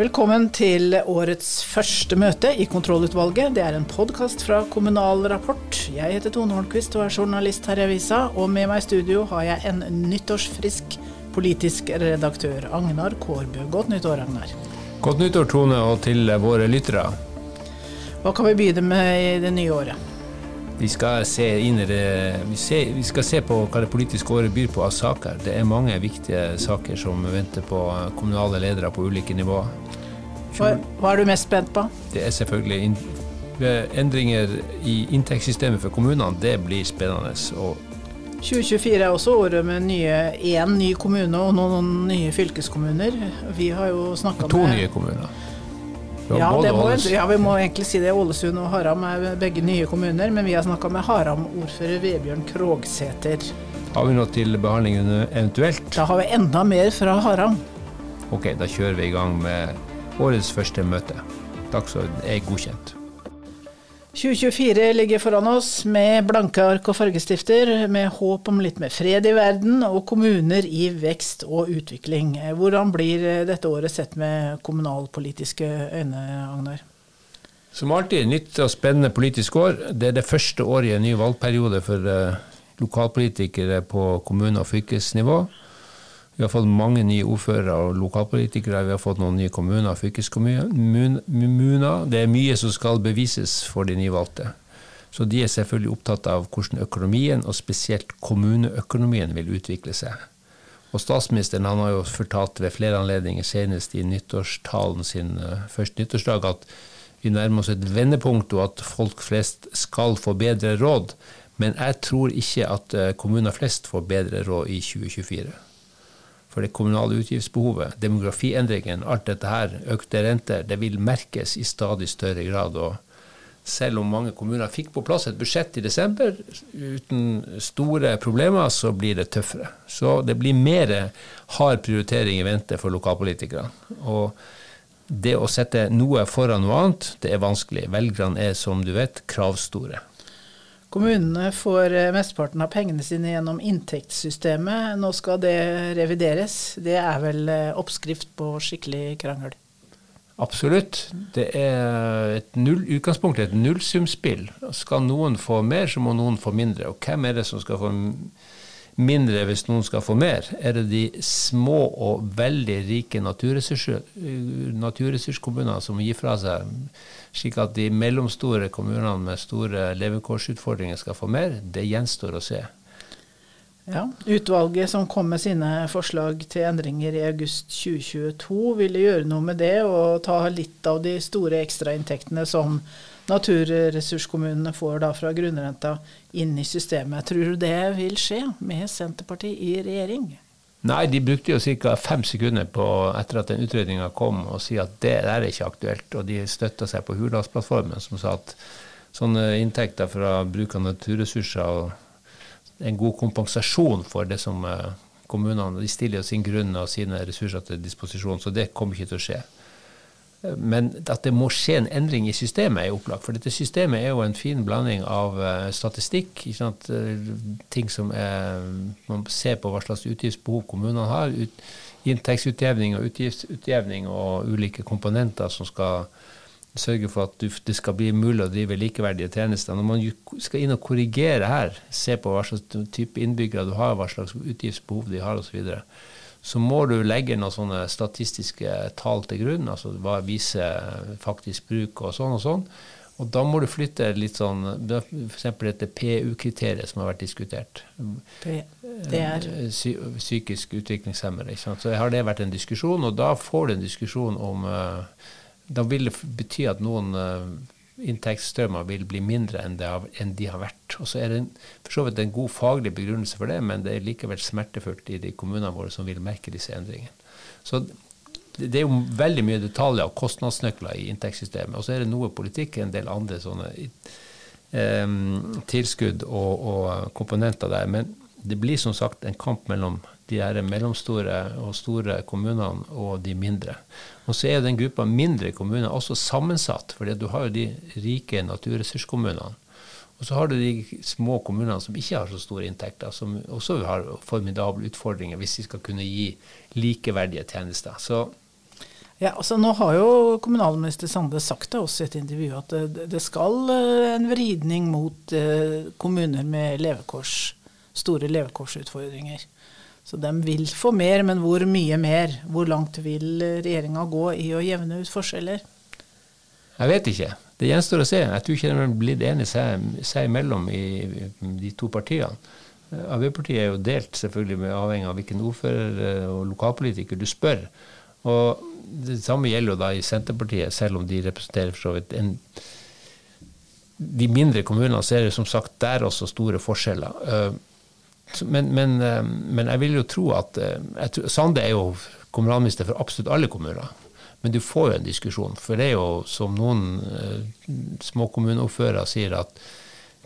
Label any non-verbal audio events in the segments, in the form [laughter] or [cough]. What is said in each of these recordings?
Velkommen til årets første møte i kontrollutvalget. Det er en podkast fra Kommunal Rapport. Jeg heter Tone Holmquist og er journalist her i avisa. Og med meg i studio har jeg en nyttårsfrisk politisk redaktør, Agnar Kårbø. Godt nyttår, Agnar. Godt nyttår, Tone, og til våre lyttere. Hva kan vi begynne med i det nye året? Vi skal, se innere, vi, se, vi skal se på hva det politiske året byr på av saker. Det er mange viktige saker som venter på kommunale ledere på ulike nivåer. Hva, hva er du mest spent på? Det er selvfølgelig in, endringer i inntektssystemet for kommunene. Det blir spennende. Og 2024 er også året med én ny kommune og noen nye fylkeskommuner. Vi har jo snakka med To nye kommuner. Ja, må, ja, vi må egentlig si det. Ålesund og Haram er begge nye kommuner, men vi har snakka med Haram-ordfører Vebjørn Krogsæter. Har vi noe til behandling eventuelt? Da har vi enda mer fra Haram. Ok, da kjører vi i gang med årets første møte. Dagsorden er godkjent. 2024 ligger foran oss med blanke ark og fargestifter, med håp om litt mer fred i verden og kommuner i vekst og utvikling. Hvordan blir dette året sett med kommunalpolitiske øyne, Agnar? Som alltid nytt og spennende politisk år. Det er det første året i en ny valgperiode for eh, lokalpolitikere på kommune- og fylkesnivå. Vi har fått mange nye ordførere og lokalpolitikere. Vi har fått noen nye kommuner og fylkeskommuner. Det er mye som skal bevises for de nyvalgte. Så de er selvfølgelig opptatt av hvordan økonomien, og spesielt kommuneøkonomien, vil utvikle seg. Og statsministeren han har jo fortalt ved flere anledninger, senest i nyttårstalen sin uh, første nyttårsdag, at vi nærmer oss et vendepunkt, og at folk flest skal få bedre råd. Men jeg tror ikke at uh, kommuner flest får bedre råd i 2024 for det kommunale utgiftsbehovet, demografiendringen, alt dette her, økte renter, det vil merkes i stadig større grad. og selv om mange kommuner fikk på plass et budsjett i desember uten store problemer, så blir det tøffere. Så det blir mer hard prioritering i vente for lokalpolitikerne. Og det å sette noe foran noe annet, det er vanskelig. Velgerne er, som du vet, kravstore. Kommunene får eh, mesteparten av pengene sine gjennom inntektssystemet. Nå skal det revideres. Det er vel eh, oppskrift på skikkelig krangel? Absolutt. Det er et null, utgangspunktet et nullsumspill. Skal noen få mer, så må noen få mindre. Og hvem er det som skal få mindre hvis noen skal få mer? Er det de små og veldig rike naturressurskommunene som gir fra seg slik at de mellomstore kommunene med store levekårsutfordringer skal få mer, det gjenstår å se. Ja, Utvalget som kom med sine forslag til endringer i august 2022, ville gjøre noe med det og ta litt av de store ekstrainntektene som naturressurskommunene får da fra grunnrenta inn i systemet. Tror du det vil skje med Senterpartiet i regjering? Nei, de brukte jo ca. fem sekunder på, etter at den utredninga kom, å si at det der er ikke aktuelt. Og de støtta seg på Hurdalsplattformen, som sa at sånne inntekter fra bruk av naturressurser og en god kompensasjon for det som eh, kommunene de stiller sin grunn og sine ressurser til disposisjon. Så det kommer ikke til å skje. Men at det må skje en endring i systemet, er opplagt. For dette systemet er jo en fin blanding av uh, statistikk, uh, ting som er Man ser på hva slags utgiftsbehov kommunene har. Ut, inntektsutjevning og utgiftsutjevning og ulike komponenter som skal sørge for at det skal bli mulig å drive likeverdige tjenester. Når man skal inn og korrigere her, se på hva slags type innbyggere du har, hva slags utgiftsbehov de har osv., så, videre, så må du legge noen sånne statistiske tall til grunn, altså hva viser faktisk bruk og sånn og sånn. Og da må du flytte litt sånn F.eks. dette PU-kriteriet som har vært diskutert. Det er? Psy psykisk utviklingshemmede. Så har det vært en diskusjon, og da får du en diskusjon om eh, Da vil det bety at noen eh, inntektsstrømmer vil bli mindre enn, har, enn, de har vært. Og så er det for så vidt en god faglig begrunnelse for det, men det er likevel smertefullt i de kommunene våre som vil merke disse endringene. Så det er jo veldig mye detaljer og kostnadsnøkler i inntektssystemet. Og så er det noe politikk, en del andre sånne eh, tilskudd og, og komponenter der. Men det blir som sagt en kamp mellom de her mellomstore og store kommunene og de mindre. Og så er den gruppa mindre kommuner også sammensatt, for du har jo de rike naturressurskommunene. Og så har du de små kommunene som ikke har så store inntekter, som også har formidable utfordringer hvis de skal kunne gi likeverdige tjenester. Så Ja, altså Nå har jo kommunalminister Sande sagt det også i et intervju at det, det skal eh, en vridning mot eh, kommuner med levekors, store levekårsutfordringer. Så de vil få mer, men hvor mye mer? Hvor langt vil regjeringa gå i å jevne ut forskjeller? Jeg vet ikke. Det gjenstår å se. Jeg tror ikke de har blitt enige seg, seg imellom i de to partiene. Arbeiderpartiet er jo delt, selvfølgelig med avhengig av hvilken ordfører og lokalpolitiker du spør. Og det samme gjelder jo da i Senterpartiet, selv om de representerer for så vidt en De mindre kommunene ser som sagt der også store forskjeller. Eh, men, men, eh, men jeg vil jo tro at eh, tror, Sande er jo kommunalminister for absolutt alle kommuner. Men du får jo en diskusjon. For det er jo som noen små småkommuneordførere sier, at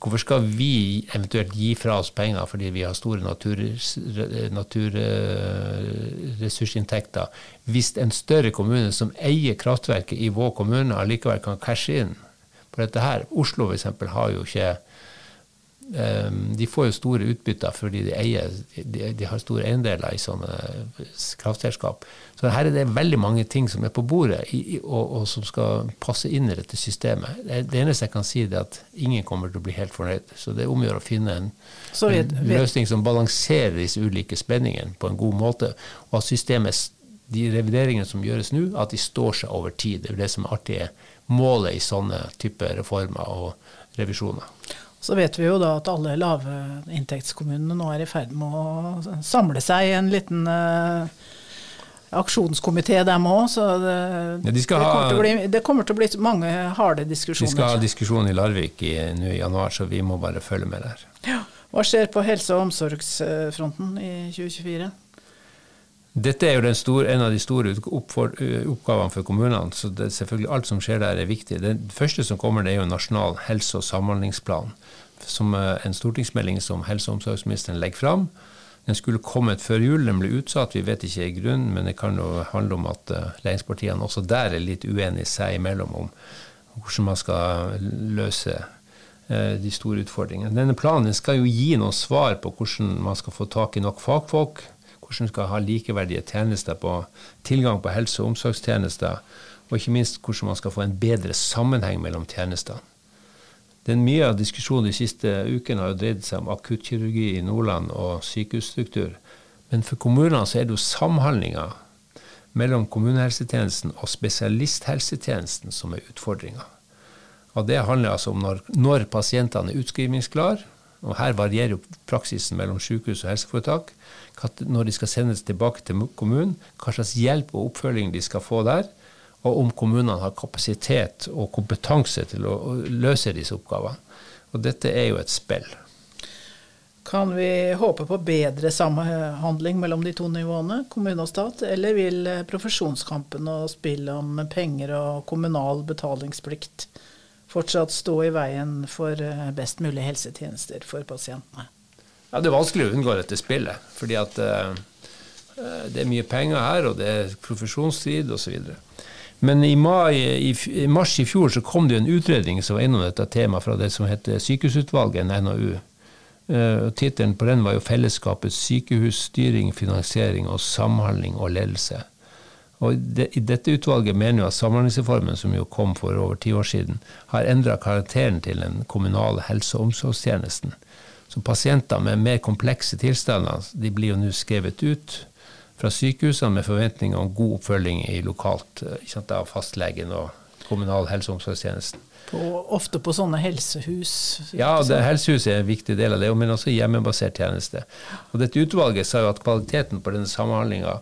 Hvorfor skal vi eventuelt gi fra oss penger fordi vi har store naturressursinntekter, natur, hvis en større kommune som eier kraftverket i vår kommune, allikevel kan cashe inn på dette her? Oslo f.eks. har jo ikke de får jo store utbytter fordi de, eier, de, de har store eiendeler i sånne kraftselskap. Så her er det veldig mange ting som er på bordet, i, og, og, som skal passe inn i dette systemet. Det eneste jeg kan si, er at ingen kommer til å bli helt fornøyd. Så det er om å gjøre å finne en, vet, en løsning som balanserer disse ulike spenningene på en god måte, og at systemet de revideringene som gjøres nå, at de står seg over tid. Det er jo det som er artig målet i sånne typer reformer og revisjoner. Så vet vi jo da at alle lavinntektskommunene nå er i ferd med å samle seg i en liten uh, aksjonskomité, dem òg. Så det, ja, de det, kommer bli, det, kommer til å bli mange harde diskusjoner. Vi skal ha diskusjon i Larvik i, nå i januar, så vi må bare følge med der. Ja. Hva skjer på helse- og omsorgsfronten i 2024? Dette er jo store, en av de store oppgavene for kommunene, så det, selvfølgelig alt som skjer der er viktig. Det første som kommer, det er jo Nasjonal helse- og samhandlingsplan som en stortingsmelding som helse- og omsorgsministeren legger fram. Den skulle kommet før jul, den ble utsatt. Vi vet ikke i grunnen, men det kan jo handle om at uh, regjeringspartiene også der er litt uenige seg imellom om hvordan man skal løse de store utfordringene. Denne planen skal jo gi noen svar på hvordan man skal få tak i nok fagfolk, hvordan man skal ha likeverdige tjenester på tilgang på helse- og omsorgstjenester, og ikke minst hvordan man skal få en bedre sammenheng mellom tjenestene. Den Mye av diskusjonen de siste ukene har jo dreid seg om akuttkirurgi i Nordland og sykehusstruktur. Men for kommunene så er det jo samhandlinga mellom kommunehelsetjenesten og spesialisthelsetjenesten som er utfordringa. Og det handler altså om når, når pasientene er utskrivningsklare, og her varierer jo praksisen mellom sykehus og helseforetak, når de skal sendes tilbake til kommunen, hva slags hjelp og oppfølging de skal få der, og om kommunene har kapasitet og kompetanse til å løse disse oppgavene. Og dette er jo et spill. Kan vi håpe på bedre samhandling mellom de to nivåene, kommune og stat, eller vil profesjonskampen og spill om penger og kommunal betalingsplikt fortsatt stå i veien for best mulig helsetjenester for pasientene? Ja, Det er vanskelig å unngå dette spillet, fordi at uh, det er mye penger her, og det er profesjonsstrid osv. Men i, mai, i, mars i fjor så kom det en utredning som var innom dette temaet fra det som heter Sykehusutvalget, en NOU. Uh, Tittelen på den var jo 'Fellesskapets sykehusstyring, finansiering og samhandling og ledelse'. Og det, i Dette utvalget mener jo at Samhandlingsreformen, som jo kom for over ti år siden, har endra karakteren til den kommunale helse- og omsorgstjenesten. Så pasienter med mer komplekse tilstander de blir jo nå skrevet ut fra sykehusene med forventninger om god oppfølging i lokalt sant, av fastlegen og kommunal helse- og omsorgstjenesten. På, ofte på sånne helsehus? Ja, det, helsehus er en viktig del av det, men også hjemmebasert tjeneste. Og Dette utvalget sa jo at kvaliteten på denne samhandlinga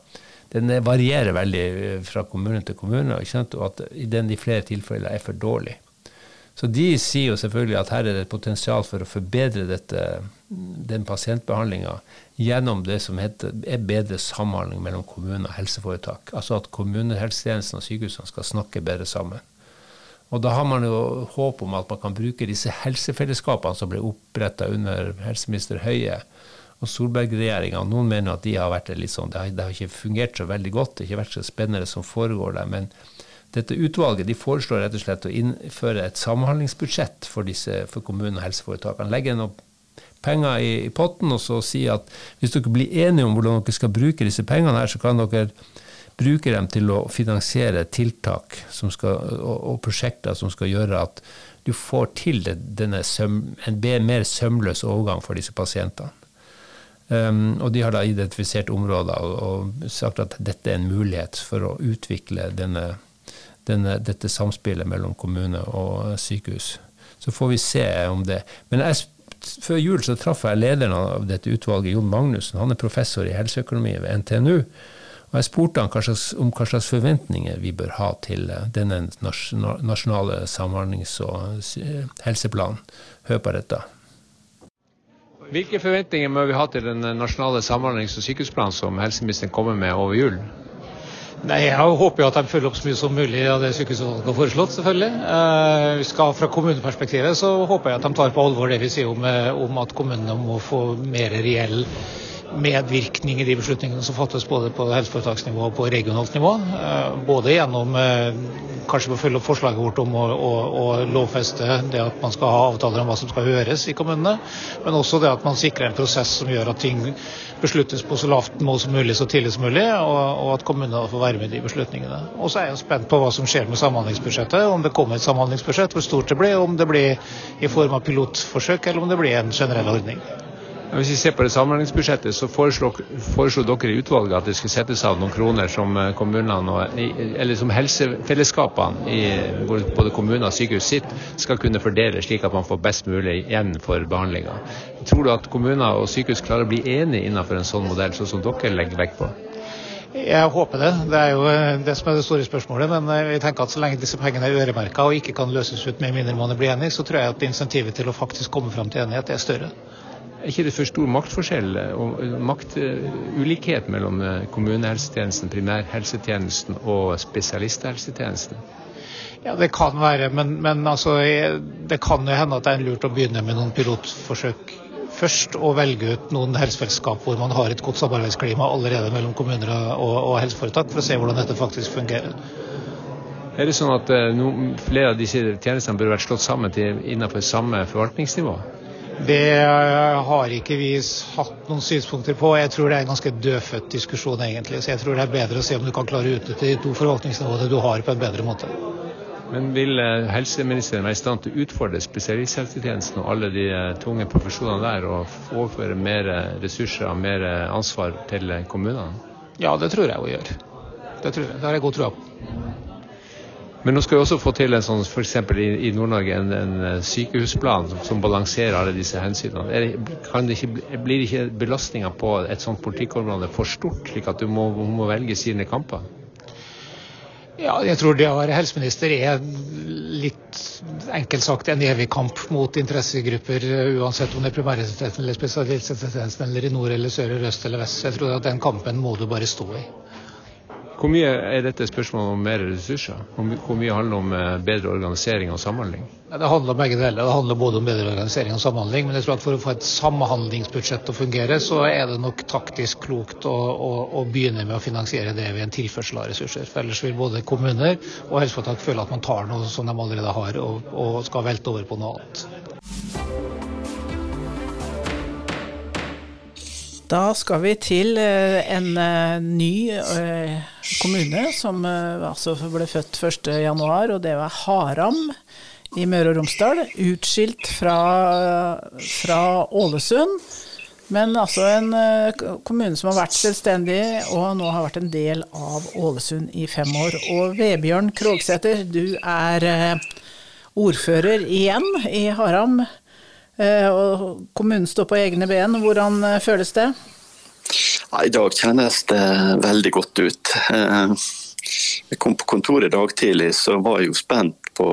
den varierer veldig eh, fra kommune til kommune, og at den i flere tilfeller er for dårlig. Så de sier jo selvfølgelig at her er det et potensial for å forbedre dette, den pasientbehandlinga gjennom det som heter, er bedre samhandling mellom kommune og helseforetak. Altså at kommunehelsetjenesten og sykehusene skal snakke bedre sammen. Og da har man jo håp om at man kan bruke disse helsefellesskapene som ble oppretta under helseminister Høie og Solberg-regjeringa. Noen mener at de har vært litt sånn, det har, det har, ikke fungert så veldig godt, det har ikke vært så spennende som foregår der. men dette utvalget de foreslår rett og slett å innføre et samhandlingsbudsjett for, disse, for kommunene og helseforetakene. Legge noen penger i, i, potten og så si at hvis dere blir enige om hvordan dere skal bruke disse pengene, her, så kan dere bruke dem til å finansiere tiltak skal, og, og, prosjekter som skal gjøre at du får til denne søm, en mer sømløs overgang for disse pasientene. Um, og de har da identifisert områder og, og, sagt at dette er en mulighet for å utvikle denne, denne, dette samspillet mellom kommune og sykehus. Så får vi se om det. Men jeg, før jul så traff jeg lederen av dette utvalget, Jon Magnussen. Han er professor i helseøkonomi ved NTNU. Og jeg spurte han hva slags, om hva slags forventninger vi bør ha til eh, denne nasjonale samhandlings- og helseplanen. Hør på dette. Hvilke forventninger må vi ha til den nasjonale samhandlings- og sykehusplanen som helseministeren kommer med over jul? Nei, Jeg håper jo at de følger opp så mye som mulig av det sykehusutvalget har foreslått. selvfølgelig. Eh, skal Fra kommuneperspektivet så håper jeg at de tar på alvor det vi sier om, eh, om at kommunene må få mer reell medvirkning i de beslutningene som fattes både på helseforetaksnivå og på regionalt nivå. Eh, både gjennom eh, kanskje å følge opp forslaget vårt om å, å, å, lovfeste det at man skal ha avtaler om hva som skal høres i kommunene, men også det at man sikrer en prosess som gjør at ting besluttes på så lavt mål som mulig, så tidlig som mulig, og, og at kommunene får være med i de beslutningene. Og så er jeg spent på hva som skjer med samhandlingsbudsjettet, om det kommer et samhandlingsbudsjett, hvor stort det blir, om det blir i form av pilotforsøk eller om det blir en generell ordning. Hvis vi ser på det samhandlingsbudsjettet, så foreslo, dere i utvalget at det skulle settes av noen kroner som kommunene og, eller som helsefellesskapene i både kommuner og sykehus sitt skal kunne fordele, slik at man får best mulig igjen for behandlinga. Tror du at kommuner og sykehus klarer å bli enige innenfor en sånn modell, sånn som dere legger vekt på? Jeg håper det. Det er jo eh, det som er det store spørsmålet. Men eh, jeg tenker at så lenge disse pengene er øremerka og ikke kan løses ut med mindre man blir enig, så tror jeg at insentivet til å faktisk komme fram til enighet er større. Er ikke det for stor maktforskjell og maktulikhet mellom eh, kommunehelsetjenesten, primærhelsetjenesten og spesialisthelsetjenesten? Ja, Det kan være, men, men altså, det kan jo hende at det er lurt å begynne med noen pilotforsøk først. Og velge ut noen helsefellesskap hvor man har et godt samarbeidsklima allerede mellom kommuner og, og helseforetak, for å se hvordan dette faktisk fungerer. Er det sånn at no, flere av disse tjenestene burde vært slått sammen til, innenfor samme forvaltningsnivå? Det har ikke vi hatt noen synspunkter på. Jeg tror det er en ganske dødfødt diskusjon, egentlig. Så jeg tror det er bedre å se om du kan klare å utnytte de to forvaltningsnivåene du har, på en bedre måte. Men vil eh, helseministeren være i stand til å utfordre spesialisthelsetjenesten og alle de eh, tunge profesjonene der, og overføre mer eh, ressurser og mer ansvar til kommunene? Ja, det tror jeg hun gjør. Det, tror jeg. det har jeg god tro på. Men nå skal vi også få til en sånn, f.eks. i, i Nord-Norge en, en, eh, sykehusplan som, som, balanserer alle disse hensynene. Det, det ikke, blir ikke belastninga på et sånt politikkområde for stort, slik at du må, må velge sine kamper? Ja, jeg tror det å være helseminister er litt enkelt sagt en evig kamp mot interessegrupper, uansett om det er primærhelsetjenesten eller spesialisthelsetjenesten eller i nord eller sør eller øst eller vest. Jeg tror at den kampen må du bare stå i. Hvor mye er dette spørsmålet om mer ressurser? Hvor mye handler om eh, bedre organisering og samhandling? Det handler om begge deler. Det handler både om bedre organisering og samhandling. Men jeg tror at for å få et samhandlingsbudsjett til å fungere, så er det nok taktisk klokt å, å, å begynne med å finansiere det ved en tilførsel av ressurser. For ellers vil både kommuner og helseforetak føle at man tar noe som de allerede har, og, og skal velte over på noe annet. Da skal vi til eh, en eh, ny eh, kommune som altså ble født 1.1, og det var Haram i Møre og Romsdal. Utskilt fra, fra Ålesund. Men altså en kommune som har vært selvstendig, og nå har vært en del av Ålesund i fem år. Og Vebjørn Krogsæter, du er ordfører igjen i Haram. Eh, og kommunen står på egne ben. Hvordan eh, føles det? Ja, I dag kjennes det veldig godt ut. Eh, jeg kom på kontoret i dag tidlig, så var jeg jo spent på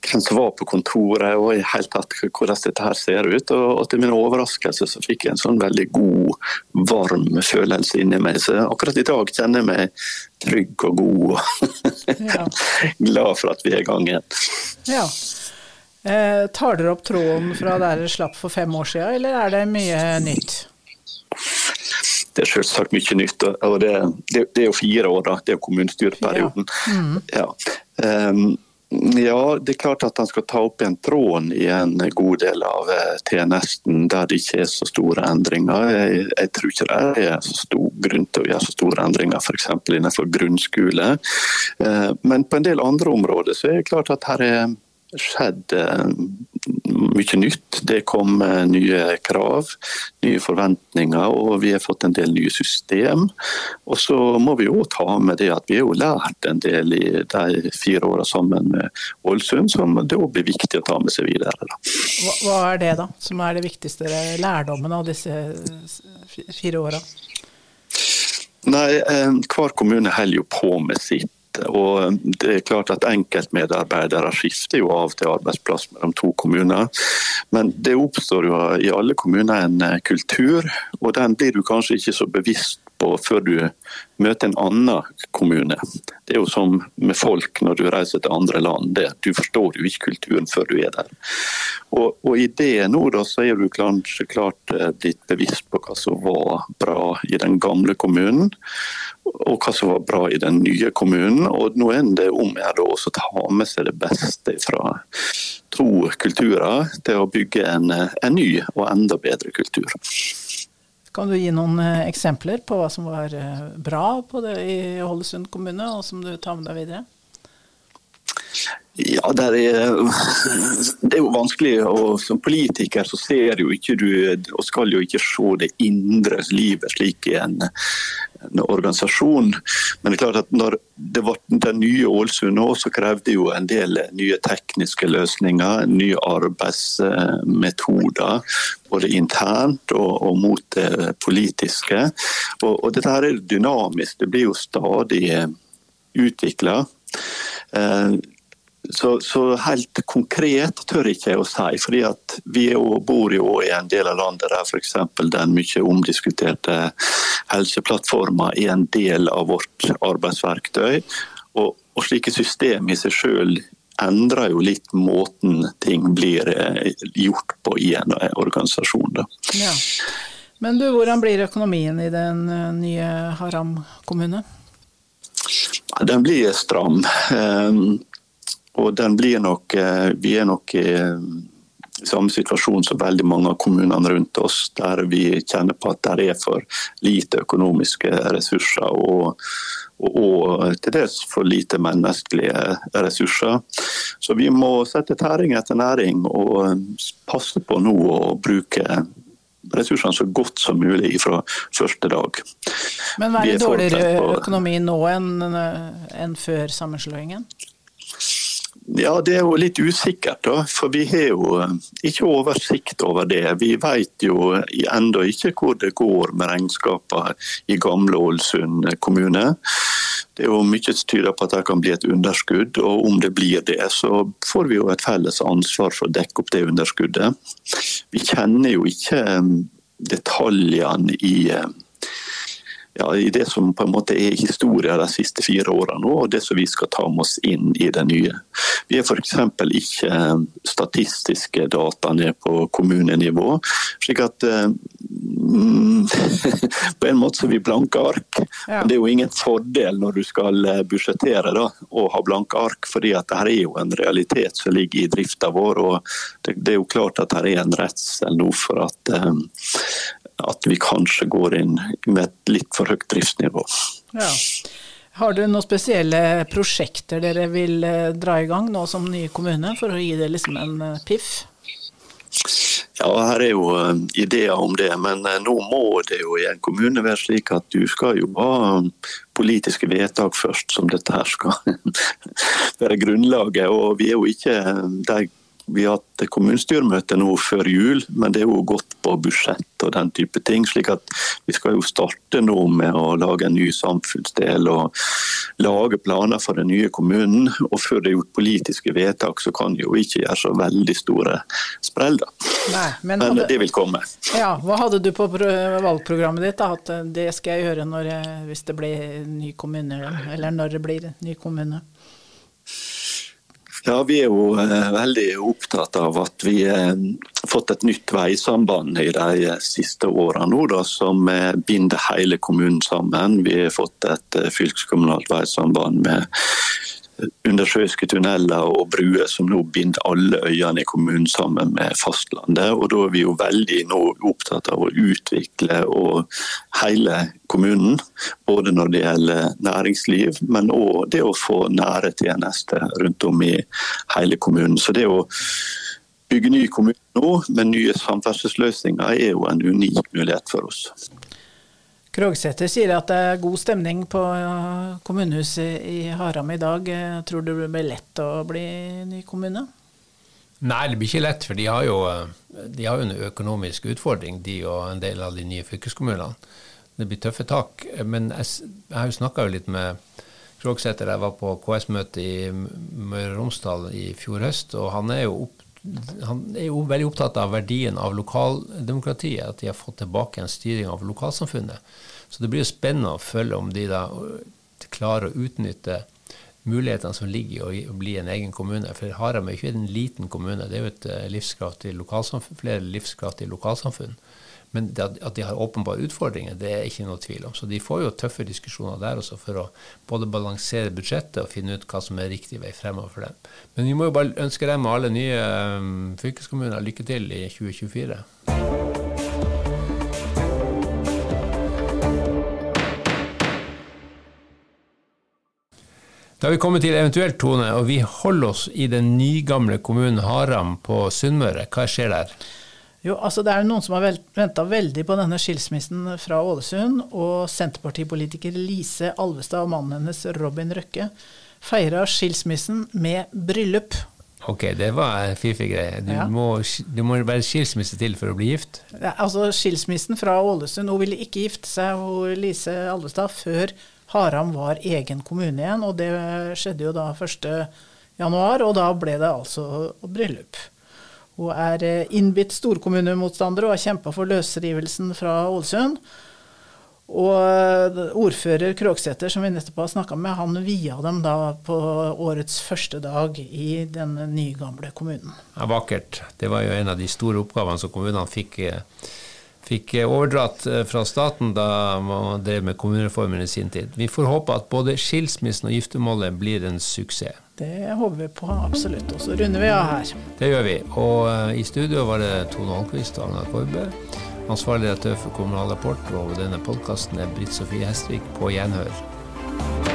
hvem som var på kontoret og i helt tatt hvordan dette her ser ut. Og, til min overraskelse så fikk jeg en sånn veldig god, varm følelse inni meg. Så akkurat i dag kjenner jeg meg trygg og god. [laughs] Ja. Glad for at vi er i gang igjen. Ja. Eh, tar dere opp tråden fra der dere slapp for fem år siden, eller er det mye nytt? Det er selvsagt mye nytt. og det, det, det, er jo fire år, da. Det er kommunestyreperioden. Ja. Mm. ja. Um, Ja, det er klart at han skal ta opp igjen tråden i en god del av eh, tjenesten der det ikke er så store endringer. Jeg, jeg tror ikke det er så stor grunn til å gjøre så store endringer f.eks. innenfor grunnskole. Eh, men på en del andre områder så er det klart at her er skjedd mye nytt. Det kom eh, nye krav, nye forventninger, og vi har fått en del nye system. Og så må vi jo ta med det at vi har jo lært en del i de fire åra sammen med Ålesund, som det òg blir viktig å ta med seg videre. Hva, hva, er det, da, som er det viktigste lærdommen av disse fire åra? Nei, eh, Hver kommune holder jo på med sitt og det er klart at Enkeltmedarbeidere skifter jo av til arbeidsplass mellom to kommuner. Men det oppstår jo i alle kommuner en eh, kultur, og den blir du kanskje ikke så bevisst på før du møter en annen kommune. Det er jo som med folk når du reiser til andre land. Det. Du forstår jo ikke kulturen før du er der. Og, og i det nå da, så er du kanskje klart litt bevisst på hva som var bra i den gamle kommunen og hva som var bra i den nye kommunen. Og nå er det om å ta med seg det beste fra to kulturer til å bygge en, en ny og enda bedre kultur. Kan du gi noen eh, eksempler på hva som var eh, bra på det i Ålesund kommune, og som du tar med deg videre? Ja, det er, det er jo vanskelig. og Som politiker så ser jo ikke du, og skal jo ikke se det indre livet slik i en, en organisasjon. Men det er klart at når det var den nye Ålesund nå, så krevde jo en del nye tekniske løsninger, nye arbeidsmetoder. Både internt og, og mot det politiske. Og, og dette her er dynamisk. Det blir jo stadig utvikla. Eh, så, så, helt konkret tør ikke jeg å si. fordi at Vi bor jo i en del av landet der f.eks. den mye omdiskuterte helseplattforma er en del av vårt arbeidsverktøy. Og, og slike system i seg sjøl endrer jo litt måten ting blir eh, gjort på i en organisasjon. Da. Ja. Men du, hvordan blir økonomien i den eh, nye Haram kommune? Den blir stram. Um, og den blir nok eh, Vi er nok i samme situasjon som veldig mange av kommunene rundt oss, der vi kjenner på at det er for lite økonomiske ressurser og, og, og til dels for lite menneskelige ressurser. Så vi må sette tæring etter næring og passe på nå å bruke ressursene så godt som mulig fra første dag. Men hva er det dårligere økonomi nå enn, enn før sammenslåingen? Ja, Det er jo litt usikkert, da, for vi har jo eh, ikke oversikt over det. Vi vet jo ennå ikke hvor det går med regnskapene i gamle Ålesund kommune. Det er jo Mye som tyder på at det kan bli et underskudd, og om det blir det, så får vi jo et felles ansvar for å dekke opp det underskuddet. Vi kjenner jo ikke eh, detaljene i eh, ja, i det som på en måte er historien de siste fire årene nå, og det som vi skal ta med oss inn i det nye. Vi er f.eks. ikke eh, statistiske data ned på kommunenivå. slik at mm, [laughs] På en måte så er vi blanke ark. Ja. Det er jo ingen fordel når du skal eh, budsjettere da, å ha blanke ark, fordi at det her er jo en realitet som ligger i drifta vår. og det, det, er jo klart at det er en redsel nå for at um, at vi kanskje går inn med et litt for høyt driftsnivå. Ja. Har du noen spesielle prosjekter dere vil eh, dra i gang nå som nye kommune, for å gi det liksom en eh, piff? Ja, her er jo eh, ideer om det, men nå må det jo i en kommune være slik at du skal jo ha politiske vedtak først, som dette her skal [laughs] være grunnlaget. Og vi er jo ikke de vi har hatt kommunestyremøte nå før jul, men det er jo gått på budsjett og den type ting. slik at Vi skal jo starte nå med å lage en ny samfunnsdel og lage planer for den nye kommunen. og Før det er gjort politiske vedtak, så kan det jo ikke gjøre så veldig store sprell. da. Nei, men, men hadde, det vil komme. Ja, Hva hadde du på valgprogrammet ditt? da, At det skal jeg gjøre når hvis det blir ny kommune, eller når det blir ny kommune? Ja, Vi er jo eh, veldig opptatt av at vi har eh, fått et nytt veisamband i de eh, siste da, som binder hele kommunen sammen. Vi har fått et fylkeskommunalt veisamband med undersjøiske tunneler og bruer som nå binder alle øyene i kommunen sammen med fastlandet. Og da er vi jo veldig nå opptatt av å utvikle hele kommunen. Både når det gjelder næringsliv, men òg det å få nære tjenester rundt om i hele kommunen. Så det å bygge ny kommune nå med nye samferdselsløsninger er jo en unik mulighet for oss. Krogsæter sier at det er god stemning på kommunehuset i Haram i dag. Tror du det blir lett å bli ny kommune? Nei, det blir ikke lett, for de har jo, de har jo en økonomisk utfordring, de og en del av de nye fylkeskommunene. Det blir tøffe tak. Men jeg, jeg har jo snakka litt med Krogsæter. Jeg var på KS-møte i Møre og Romsdal i fjor høst, og han er jo opp han er jo veldig opptatt av verdien av lokaldemokratiet, at de har fått tilbake en styring av lokalsamfunnet. Så det blir jo spennende å følge om de da klarer å utnytte mulighetene som ligger i å bli en egen kommune. For Haram er jo ikke en liten kommune, det er jo et eh, livskraftig lokalsamfunn, flere livskraftige lokalsamfunn. Men at de har åpenbare utfordringer, det er ikke noe tvil om. Så de får jo tøffe diskusjoner der også for å både balansere budsjettet og finne ut hva som er riktig vei fremover for dem. Men vi må jo bare ønske dem og alle nye um, fylkeskommuner lykke til i 2024. Da har vi kommet til eventuelt, Tone, og vi holder oss i den nygamle kommunen Haram på Sunnmøre. Hva skjer der? Jo, altså Det er noen som har venta veldig på denne skilsmissen fra Ålesund. Og Senterpartipolitiker Lise Alvestad og mannen hennes Robin Røkke feira skilsmissen med bryllup. Ok, det var fiffig greie. Du, ja. må, du må være skilsmisse til for å bli gift? Ja, altså Skilsmissen fra Ålesund Hun ville ikke gifte seg, hun, Lise Alvestad, før Haram var egen kommune igjen. Og det skjedde jo da 1.1, og da ble det altså bryllup. Hun er eh, innbitt storkommunemotstander og har kjempa for løsrivelsen fra Ålesund. Og eh, ordfører Krogsæter, som vi nettopp har snakka med, han via dem da på årets første dag i den nygamle kommunen. Ja, vakkert. Det var jo en av de store oppgavene som kommunene fikk, eh, fikk overdratt fra staten da man drev med kommunereformen i sin tid. Vi får håpe at både skilsmissen og giftermålet blir en suksess. Det håper vi på, absolutt. Og så runder vi av her. Det gjør vi. Og uh, i studio var det Tone Holmquist og Agnar Korbe. Ansvarlig redaktør for Kommunal Rapport, og denne podkasten er Britt Sofie Hestvik på gjenhør.